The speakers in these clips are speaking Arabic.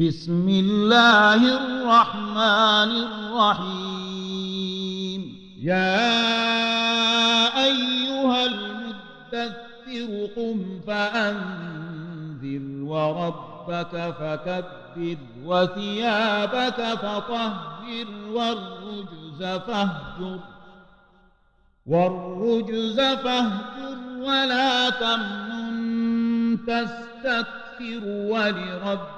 بسم الله الرحمن الرحيم. يا أيها المدثر قم فأنذر وربك فكبر وثيابك فطهر والرجز فاهجر. والرجز فاهجر ولا تمنن تستكثر ولربك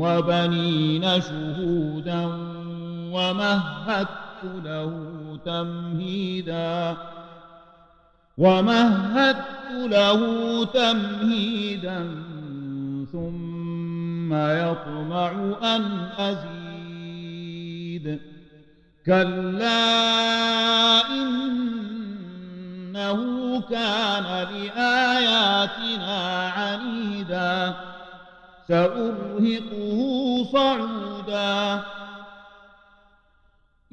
وبنين شهودا ومهدت له تمهيدا ومهدت له تمهيدا ثم يطمع أن أزيد كلا إنه كان لآياتنا عنيدا سأرهقه صعودا.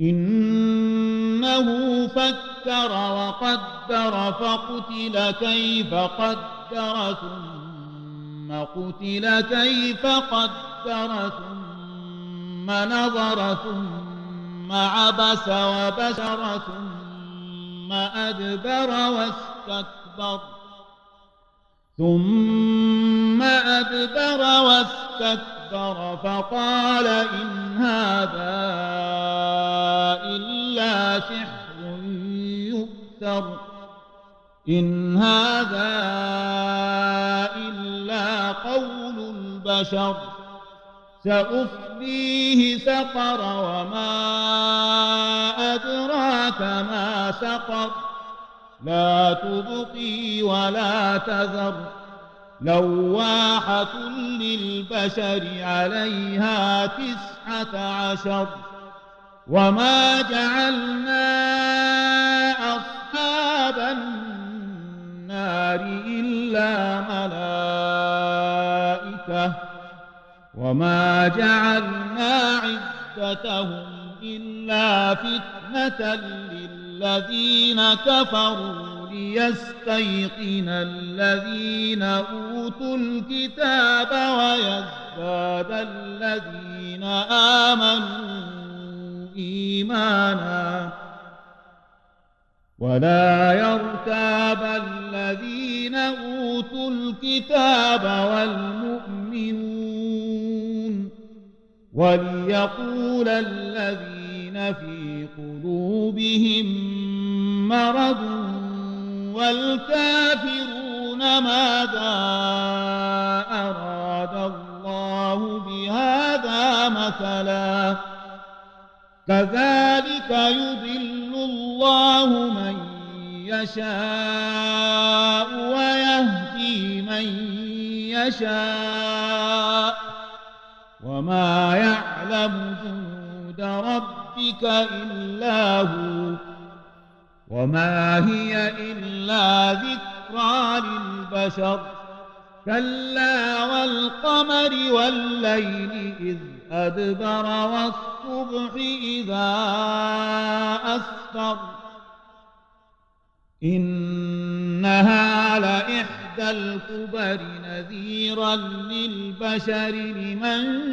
إنه فكر وقدر فقتل كيف قدر ثم قتل كيف قدر ثم نظر ثم عبس وبشر ثم أدبر واستكبر ثم أدبر واستكبر فقال إن هذا إلا سحر يؤثر إن هذا إلا قول البشر سأفنيه سقر وما أدراك ما سقر لا تبقي ولا تذر لواحة للبشر عليها تسعة عشر وما جعلنا أصحاب النار إلا ملائكة وما جعلنا عدتهم إلا فتنة للذين كفروا ليستيقن الذين أوتوا الكتاب ويزداد الذين آمنوا إيمانا. ولا يرتاب الذين أوتوا الكتاب والمؤمنون. وليقول الذين في قلوبهم مرض والكافرون ماذا أراد الله بهذا مثلا؟ كذلك يضل الله من يشاء ويهدي من يشاء. وما يعلم جنود ربك إلا هو. وما هي إلا ذكرى للبشر. كلا والقمر والليل إذ أدبر والصبح إذا أسفر. إنها لإحدى الكبر نذيرا للبشر لمن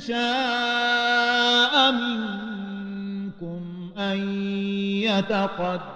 شاء منكم أن يتقدم.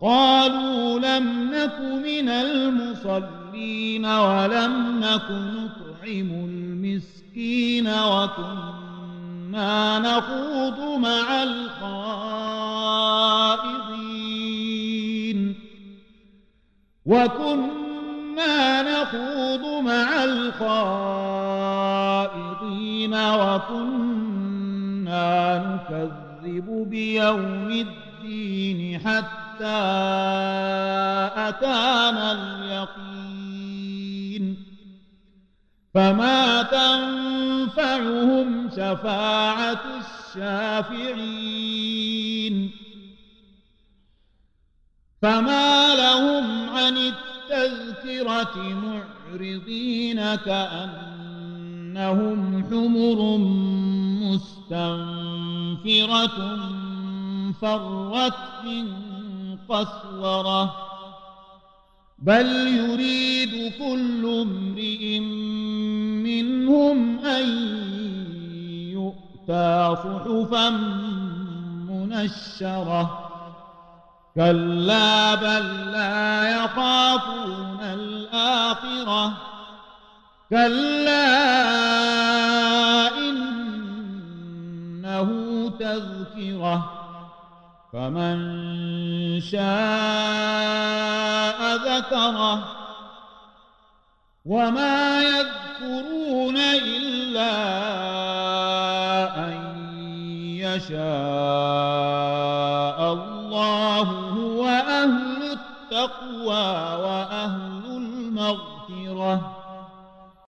قالوا لم نك من المصلين ولم نك نطعم المسكين وكنا نخوض مع الخائضين. وكنا نخوض مع الخائضين وكنا نكذب بيوم الدين حتى أتانا اليقين فما تنفعهم شفاعة الشافعين فما لهم عن التذكرة معرضين كأنهم حمر مستنفرة فرت من قسورة بل يريد كل امرئ منهم أن يؤتى صحفا منشرة. كلا بل لا يخافون الآخرة. كلا إنه تذكرة. فمن شاء ذكره وما يذكرون إلا أن يشاء.